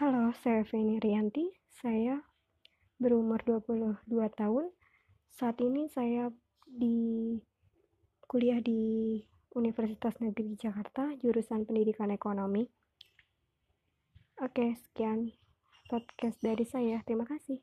Halo, saya Feni Rianti. Saya berumur 22 tahun. Saat ini saya di kuliah di Universitas Negeri Jakarta, jurusan Pendidikan Ekonomi. Oke, sekian podcast dari saya. Terima kasih.